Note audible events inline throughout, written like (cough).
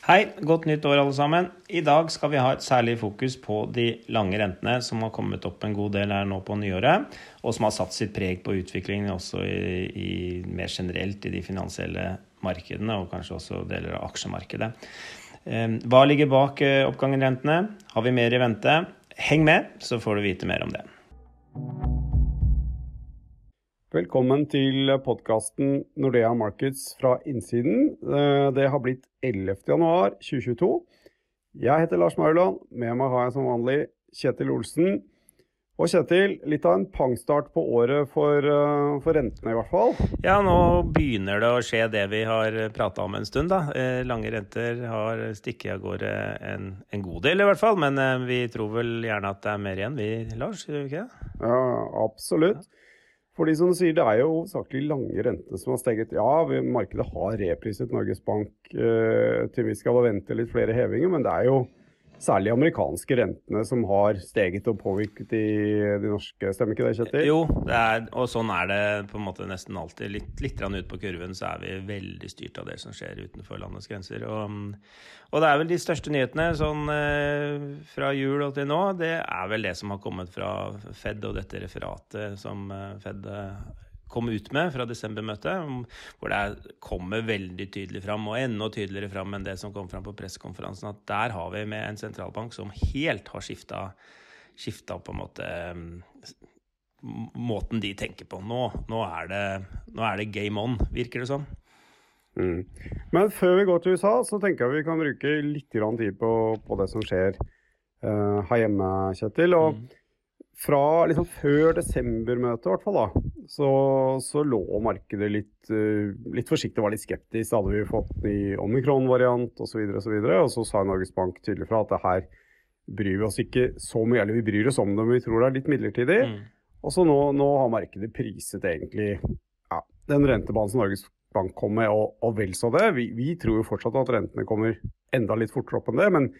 Hei, godt nytt år alle sammen. I dag skal vi ha et særlig fokus på de lange rentene som har kommet opp en god del her nå på nyåret, og som har satt sitt preg på utviklingen også i, i mer generelt i de finansielle markedene, og kanskje også deler av aksjemarkedet. Ehm, hva ligger bak eh, oppgangen i rentene? Har vi mer i vente? Heng med, så får du vite mer om det. Velkommen til podkasten Nordea Markets fra innsiden. Eh, det har blitt 11.11.2022. Jeg heter Lars Mauland. Med meg har jeg som vanlig Kjetil Olsen. Og Kjetil, litt av en pangstart på året for, eh, for, rentene i hvert fall? Ja, nå begynner det å skje det vi har prata om en stund. da. Eh, lange renter har stikket av gårde en, en, god del i hvert fall. Men vi tror vel gjerne at det er mer igjen, vi Lars? Gjør vi ikke det? Ja, absolutt. Ja. Fordi som du sier, Det er jo hovedsakelig lange renter som har steget. Ja, markedet har repriset Norges Bank eh, til vi skal vente litt flere hevinger, men det er jo særlig amerikanske rentene som har steget og påvirket de, de norske. Stemmer ikke det, Kjetil? Jo, det er, og sånn er det på en måte nesten alltid. Litt, litt ut på kurven så er vi veldig styrt av det som skjer utenfor landets grenser. Og, og det er vel de største nyhetene sånn eh, fra jul og til nå, det er vel det som har kommet fra Fed og dette referatet som eh, Fed eh, kom ut med fra desembermøtet, hvor det kommer veldig tydelig fram, og enda tydeligere fram enn det som kom fram på pressekonferansen, at der har vi med en sentralbank som helt har skifta, skifta på en måte måten de tenker på. Nå, nå, er det, nå, er det, game on, virker det som. Mm. Men før vi går til USA, så tenker jeg vi kan bruke litt tid på, på det som skjer uh, her hjemme, Kjetil. og mm fra liksom før desembermøtet, i hvert fall, da, så, så lå markedet litt, uh, litt forsiktig var litt skeptisk. Hadde vi fått ny omikron-variant osv., og, så videre, og så sa Norges Bank tydelig fra at det her bryr vi oss ikke så mye, eller vi bryr oss om det, men vi tror det er litt midlertidig. Mm. Og så nå, nå, har markedet priset egentlig ja, den rentebanen som Norges Bank kom med, og, og vel så det. Vi, vi, tror jo fortsatt at rentene kommer enda litt fortere opp enn det, men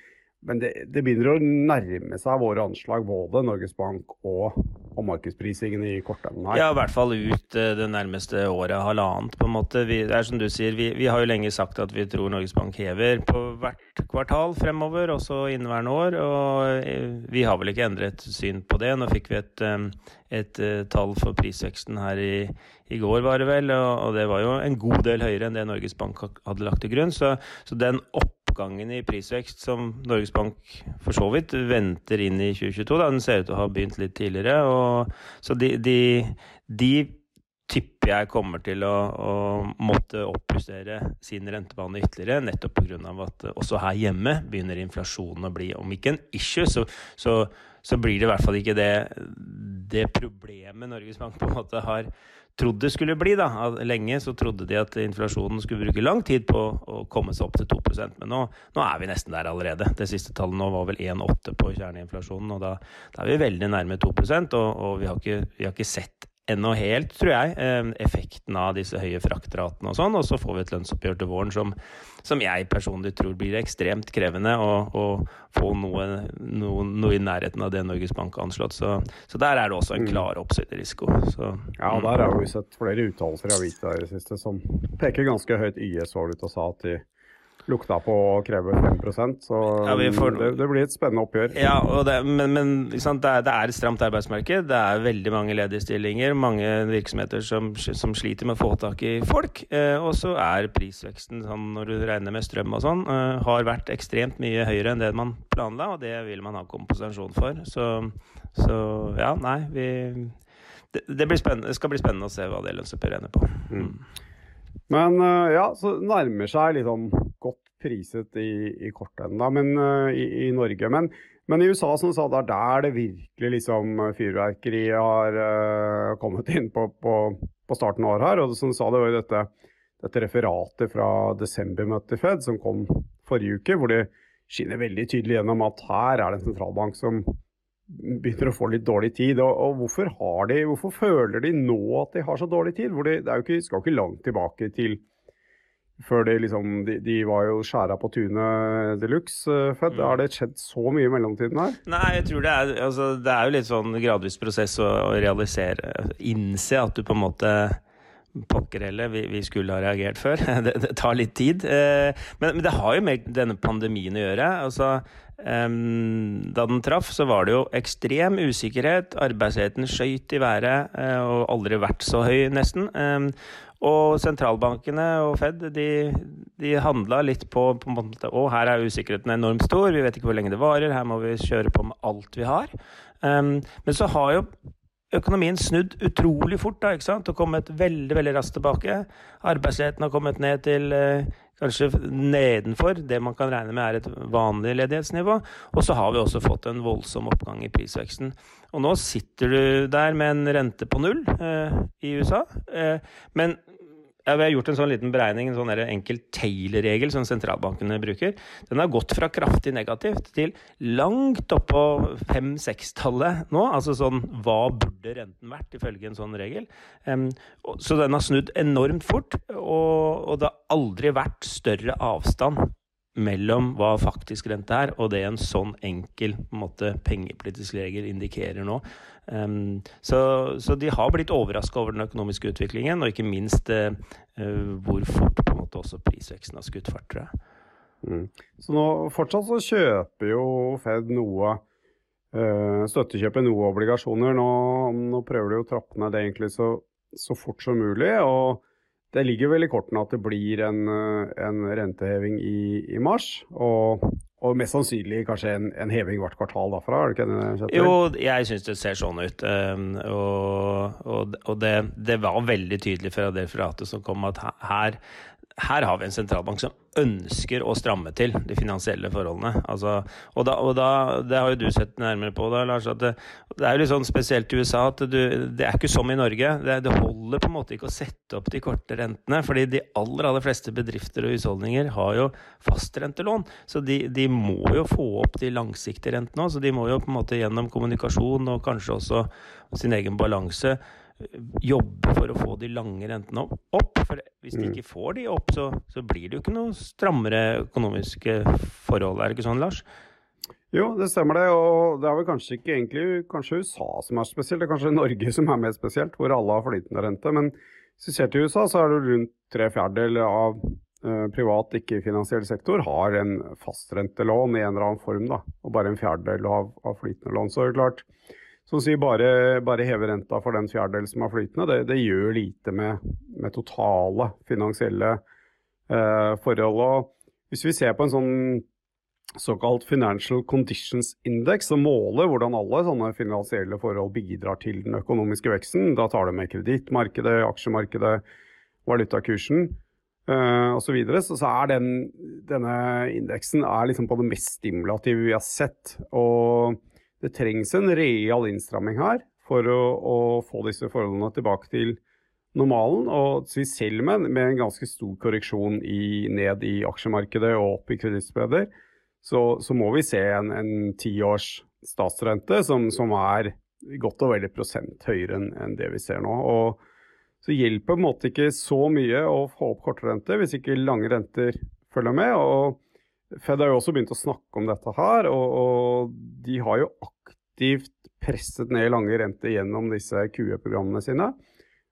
men det, det, begynner å nærme seg våre anslag, både Norges Bank og, og markedsprisingen i kortene her. Ja, i hvert fall ut eh, det nærmeste året, halvannet, på en måte. Vi, det er som du sier, vi, vi, har jo lenge sagt at vi tror Norges Bank hever på hvert kvartal fremover, også inneværende år. Og eh, vi har vel ikke endret syn på det. Nå fikk vi et, eh, et, et tall for prisveksten her i, i går, var det vel, og, og, det var jo en god del høyere enn det Norges Bank hadde lagt til grunn. Så, så den opp oppgangen i prisvekst som Norges Bank for så vidt venter inn i 2022. Da. Den ser ut til å ha begynt litt tidligere. Og, så de, de, de, tipper jeg kommer til å, å måtte oppjustere sin rentebane ytterligere, nettopp pga. at også her hjemme begynner inflasjonen å bli, om ikke en issue, så, så, så blir det i hvert fall ikke det, det problemet Norges Bank på en måte har trodd det skulle bli. da. Lenge så trodde de at inflasjonen skulle bruke lang tid på å komme seg opp til 2% men nå, nå er vi nesten der allerede. Det siste tallet nå var vel 1,8 på kjerneinflasjonen, og da, da, er vi veldig nærme 2 og, og vi, har ikke, vi har ikke sett ennå helt, tror jeg, eh, effekten av disse høye fraktratene og sånn. Og så får vi et lønnsoppgjør til våren som, som jeg personlig tror blir ekstremt krevende å, å få noe, noe, noe, i nærheten av det Norges Bank har anslått. Så, så der er det også en mm. klar oppsiderisiko. Så, ja, og der har vi sett flere uttalelser i avisa i det siste som peker ganske høyt. YS var ute og sa at de lukta på å kreve 5 så ja, får, det, det, blir et spennende oppgjør. Ja, det, men, men det, er, det, er, et stramt arbeidsmarked. Det er veldig mange ledige stillinger. Mange virksomheter som, som sliter med å få tak i folk. Eh, og så er prisveksten, sånn, når du regner med strøm og sånn, eh, har vært ekstremt mye høyere enn det man planla, og det vil man ha kompensasjon for. Så, så ja, nei, vi det, det, skal bli spennende å se hva det lønnsoppgjøret ender på. Mm. Men uh, ja, så nærmer seg sånn godt priset i, i kortenden men, uh, i, i, Norge. Men, men, i USA som sa, det er der det virkelig liksom fyrverkeriet har uh, kommet inn på, på, på, starten av året her. Og som sa, det var jo dette, dette referatet fra desembermøtet i Fed som kom forrige uke, hvor det skinner veldig tydelig gjennom at her er det en sentralbank som begynner å få litt dårlig tid. Og, og hvorfor, de, hvorfor, føler de nå at de har så dårlig tid? Hvor de, det jo ikke, skal jo ikke langt tilbake til før de liksom De, de var jo skjæra på tunet de luxe. Mm. Har det skjedd så mye i mellomtiden her? Nei, jeg tror det er altså, Det er jo litt sånn gradvis prosess å, å realisere Innse at du på en måte pokker heller, vi, vi, skulle ha reagert før. (laughs) det, det, tar litt tid. Eh, men, men, det har jo med denne pandemien å gjøre. Altså, da den traff, så var det jo ekstrem usikkerhet. Arbeidsledigheten skøyt i været uh, og aldri vært så høy, nesten. Og sentralbankene og Fed de, de handla litt på, på en måte Å, her er usikkerheten enormt stor, vi vet ikke hvor lenge det varer, her må vi kjøre på med alt vi har. Men så har jo økonomien snudd utrolig fort da, ikke sant? og kommet veldig veldig raskt tilbake. Arbeidsledigheten har kommet ned til uh, kanskje nedenfor det man kan regne med er et vanlig ledighetsnivå. Og så har vi også fått en voldsom oppgang i prisveksten. Og nå sitter du der med en rente på null eh, i USA. Eh, men ja, vi har gjort en sånn liten beregning, en sånn enkel Taylor-regel som sentralbankene bruker. Den har gått fra kraftig negativt til langt oppå fem-seks-tallet nå. Altså sånn hva burde renten vært, ifølge en sånn regel. Um, så den har snudd enormt fort, og, og det har aldri vært større avstand mellom hva faktisk rente er, og det en sånn enkel måte, pengepolitisk regel indikerer nå. Um, så, så, de har blitt overraska over den økonomiske utviklingen, og ikke minst uh, hvor fort på en måte også prisveksten har skutt fart, tror jeg. Mm. Så nå fortsatt så kjøper jo Fed noe uh, Støttekjøper noe obligasjoner. Nå, nå, prøver de å trappe ned det egentlig så, så fort som mulig. og det ligger vel i kortene at det blir en, eh, en renteheving i, i mars. Og, og, mest sannsynlig kanskje en, en heving hvert kvartal derfra? er det ikke det, Jo, jeg syns det ser sånn ut. Um, og, og, og det, det, var veldig tydelig fra det referatet som kom, at her, her har vi en sentralbank som ønsker å stramme til de finansielle forholdene. Altså, og, da, og da, Det har jo du sett nærmere på, da, Lars. at Det, det er jo litt sånn spesielt i USA at du, det er ikke som i Norge. Det, det, holder på en måte ikke å sette opp de korte rentene. fordi de aller aller fleste bedrifter og husholdninger har jo fastrentelån. Så de, de må jo få opp de langsiktige rentene òg. Så de må jo på en måte gjennom kommunikasjon og kanskje også sin egen balanse jobbe for å få de lange rentene opp. For hvis de mm. ikke får de opp, så, så blir det jo ikke noe strammere økonomiske forhold. Er det ikke sånn, Lars? Jo, det stemmer det. Og det er vel kanskje ikke egentlig kanskje USA som er spesielt, det er kanskje Norge som er mer spesielt, hvor alle har flytende rente. Men hvis vi ser til USA, så er det rundt tre fjerdedeler av uh, privat ikke-finansiell sektor har en fastrentelån i en eller annen form, da. Og bare en fjerdedel av, av flytende lån. Så er det som sier bare, bare heve renta for den fjerdedel som er flytende, det, det gjør lite med, med totale finansielle eh, forhold. Og hvis vi ser på en sånn såkalt Financial Conditions Index, som måler hvordan alle sånne finansielle forhold bidrar til den økonomiske veksten, da tar det med kredittmarkedet, aksjemarkedet, valutakursen eh, osv., så, så så er den, denne indeksen er liksom på det mest stimulative vi har sett. og det trengs en real innstramming her for å, å få disse forholdene tilbake til normalen. Og selv med, med en ganske stor korreksjon i, ned i aksjemarkedet og opp i kredittspreder, så, så, må vi se en, tiårs statsrente som, som, er godt og vel prosent høyere enn en det vi ser nå. Og så hjelper på en måte ikke så mye å få opp kortrente hvis ikke lange renter følger med. og Fed har jo også begynt å snakke om dette her, og, og de har jo aktivt presset ned lange renter gjennom disse QE-programmene sine.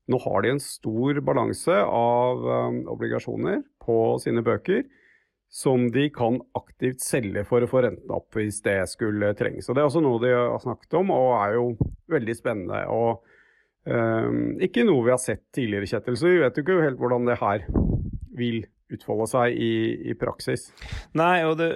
Nå har de en stor balanse av um, obligasjoner på sine bøker som de kan aktivt selge for å få rentene opp hvis det skulle trenges. Og Det er også noe de har snakket om, og er jo veldig spennende. og um, Ikke noe vi har sett tidligere, Kjetil, så vi vet jo ikke helt hvordan det her vil utfolde seg i, i, praksis. Nei, og det,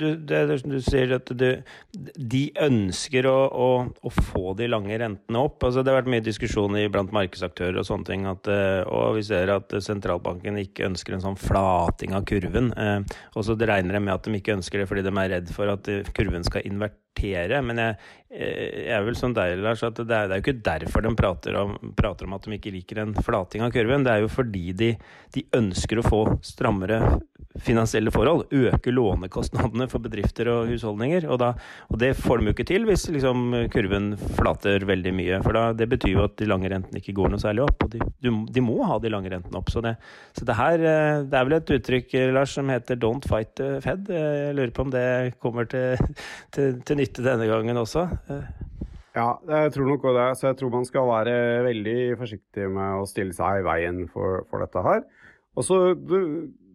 det, det, det du sier, at de ønsker å, å, å, få de lange rentene opp. Altså, det har vært mye diskusjon blant markedsaktører og sånne ting. At, eh, og vi ser at sentralbanken ikke ønsker en sånn flating av kurven. Eh, og så regner de med at de ikke ønsker det fordi de er redd for at kurven skal invertere. Men jeg, Eh, jeg er vel som deg, Lars, at det er, det er jo ikke derfor de prater om, prater om, at de ikke liker en flating av kurven. Det er jo fordi de, de ønsker å få strammere finansielle forhold. Øke lånekostnadene for bedrifter og husholdninger. Og, da, og det får de jo ikke til hvis liksom, kurven flater veldig mye. For da, det betyr jo at de lange rentene ikke går noe særlig opp. Og de, de må ha de lange rentene opp. Så, det, så det her eh, det er vel et uttrykk, Lars, som heter 'don't fight the Fed'. Jeg lurer på om det kommer til, (laughs) til, til nytte denne gangen også. Ja, jeg tror nok det. Så jeg tror man skal være veldig forsiktig med å stille seg i veien for, for dette her. Og så,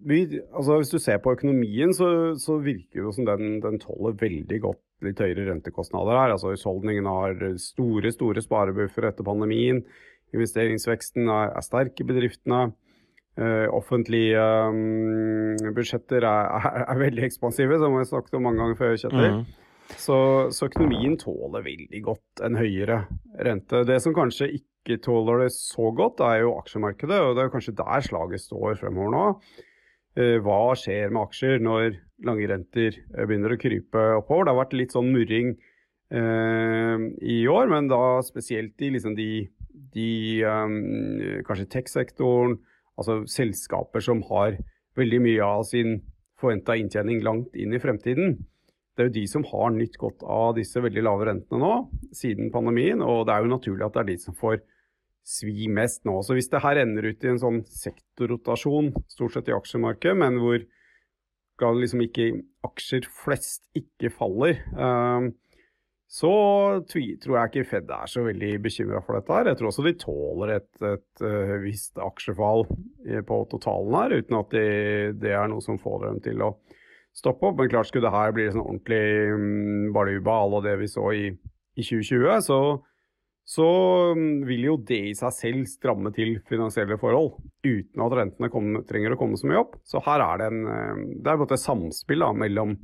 vi, altså Hvis du ser på økonomien, så, så virker det som den, den tåler veldig godt litt høyere rentekostnader her. Altså Husholdningene har store store sparebuffer etter pandemien. Investeringsveksten er, er sterk i bedriftene. Uh, offentlige um, budsjetter er, er, er, veldig ekspansive, som vi har snakket om mange ganger før. Mm. Så, så, økonomien tåler veldig godt en høyere rente. Det som kanskje ikke tåler det så godt, er jo aksjemarkedet. og Det er kanskje der slaget står fremover nå. Uh, hva skjer med aksjer når lange renter uh, begynner å krype oppover? Det har vært litt sånn murring i år, men da spesielt i liksom de, de um, kanskje tech-sektoren altså selskaper som har veldig mye av sin forventa inntjening langt inn i fremtiden. Det er jo de som har nytt godt av disse veldig lave rentene nå, siden pandemien. Og det er jo naturlig at det er de som får svi mest nå. Så hvis det her ender ut i en sånn sektorrotasjon, stort sett i aksjemarkedet, men hvor liksom ikke aksjer flest ikke faller, uh, så tror jeg ikke Fed er så veldig bekymra for dette. her. Jeg tror også de tåler et, et, uh, visst aksjefall på totalen her, uten at det, det, er noe som får dem til å stoppe opp. Men klart skulle det her bli sånn ordentlig baluba à det vi så i, i 2020, så, så um, vil jo det i seg selv stramme til finansielle forhold, uten at rentene kom, trenger å komme så mye opp. Så her er det en, um, det er et samspill da, mellom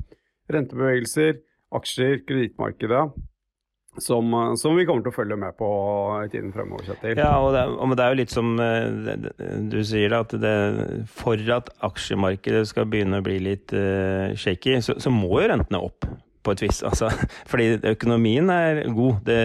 rentebevegelser, aksjer, kredittmarkedet. Som, som, vi kommer til å følge med på i tiden fremover. Kjetil. Ja, og det, og det, er jo litt som eh, du sier, at det, for at aksjemarkedet skal begynne å bli litt uh, shaky, så, så må jo rentene opp på et vis. Altså, (laughs) fordi økonomien er god. Det,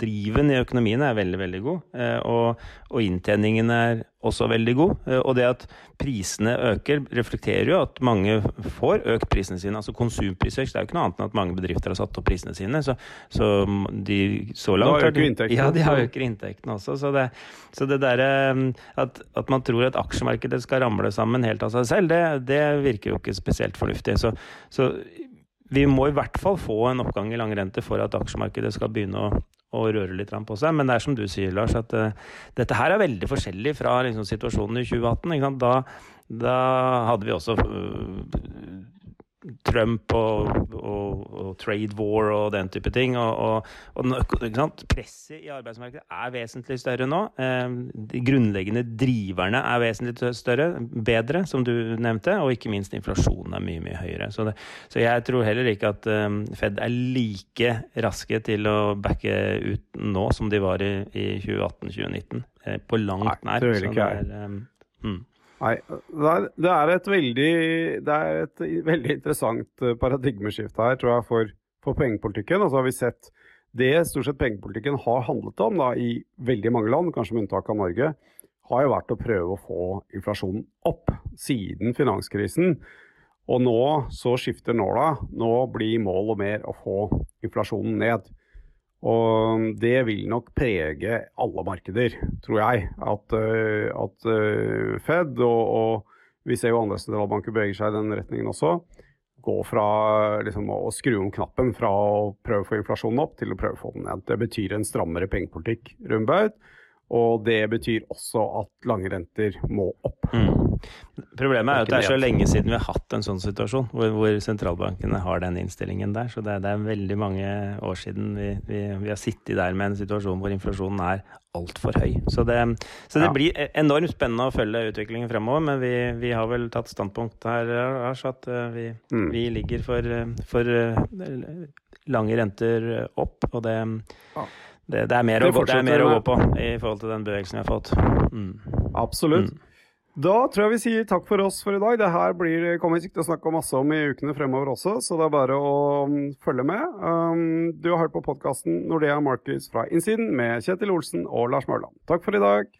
driven i økonomien er veldig, veldig god. Eh, og, og, inntjeningen er også veldig god. Eh, og det at prisene øker, reflekterer jo at mange får økt prisene sine. Altså konsumprisvekst er jo ikke noe annet enn at mange bedrifter har satt opp prisene sine. Så, så de så langt Da øker inntektene. Ja, de øker inntektene også. Så det, så det derre eh, at, at, man tror at aksjemarkedet skal ramle sammen helt av seg selv, det, det virker jo ikke spesielt fornuftig. Så, så vi må i hvert fall få en oppgang i langrente for at aksjemarkedet skal begynne å, å, røre litt på seg. Men det er som du sier, Lars, at uh, dette her er veldig forskjellig fra liksom, situasjonen i 2018. Da, da, hadde vi også uh, Trump og, og, og, trade war og den type ting. Og, og presset i arbeidsmarkedet er vesentlig større nå. Eh, de grunnleggende driverne er vesentlig større, bedre, som du nevnte. Og ikke minst inflasjonen er mye, mye høyere. Så, det, så jeg tror heller ikke at um, Fed er like raske til å backe ut nå som de var i, i 2018-2019. Eh, på langt nær. Nei, det vil ikke jeg. Um, mm. Nei, det er et veldig, er et veldig interessant eh, paradigmeskifte her, tror jeg, for, for pengepolitikken. Og så har vi sett det stort sett pengepolitikken har handlet om da, i veldig mange land, kanskje med unntak av Norge, har jo vært å prøve å få inflasjonen opp siden finanskrisen. Og nå så skifter nåla. Nå blir målet mer å få inflasjonen ned. Og det vil nok prege alle markeder, tror jeg. At, eh, at eh, Fed, og, og, vi ser jo andre sentralbanker beveger seg i den retningen også, gå fra liksom, å skru om knappen fra å prøve å få inflasjonen opp til å prøve å få den ned. Det betyr en strammere pengepolitikk, Rundbaut. Og det betyr også at lange renter må opp. Mm. Problemet er jo at det er så lenge siden vi har hatt en sånn situasjon, hvor, hvor sentralbankene har den innstillingen der. Så det, det er veldig mange år siden vi, vi, vi, har sittet der med en situasjon hvor inflasjonen er altfor høy. Så det, så det ja. blir enormt spennende å følge utviklingen fremover, men vi, vi har vel tatt standpunkt her, Lars, at eh, vi, mm. vi ligger for, for eh, lange renter opp, og det ja det, det, er mer, å, gå, er mer å gå på i forhold til den bevegelsen vi har fått. Mm. Absolutt. Mm. Da tror jeg vi sier takk for oss for i dag. Det her blir, kommer vi til å snakke masse om i ukene fremover også, så det er bare å um, følge med. Um, du har hørt på podkasten Nordea Markets fra innsiden med Kjetil Olsen og Lars Mørland. Takk for i dag.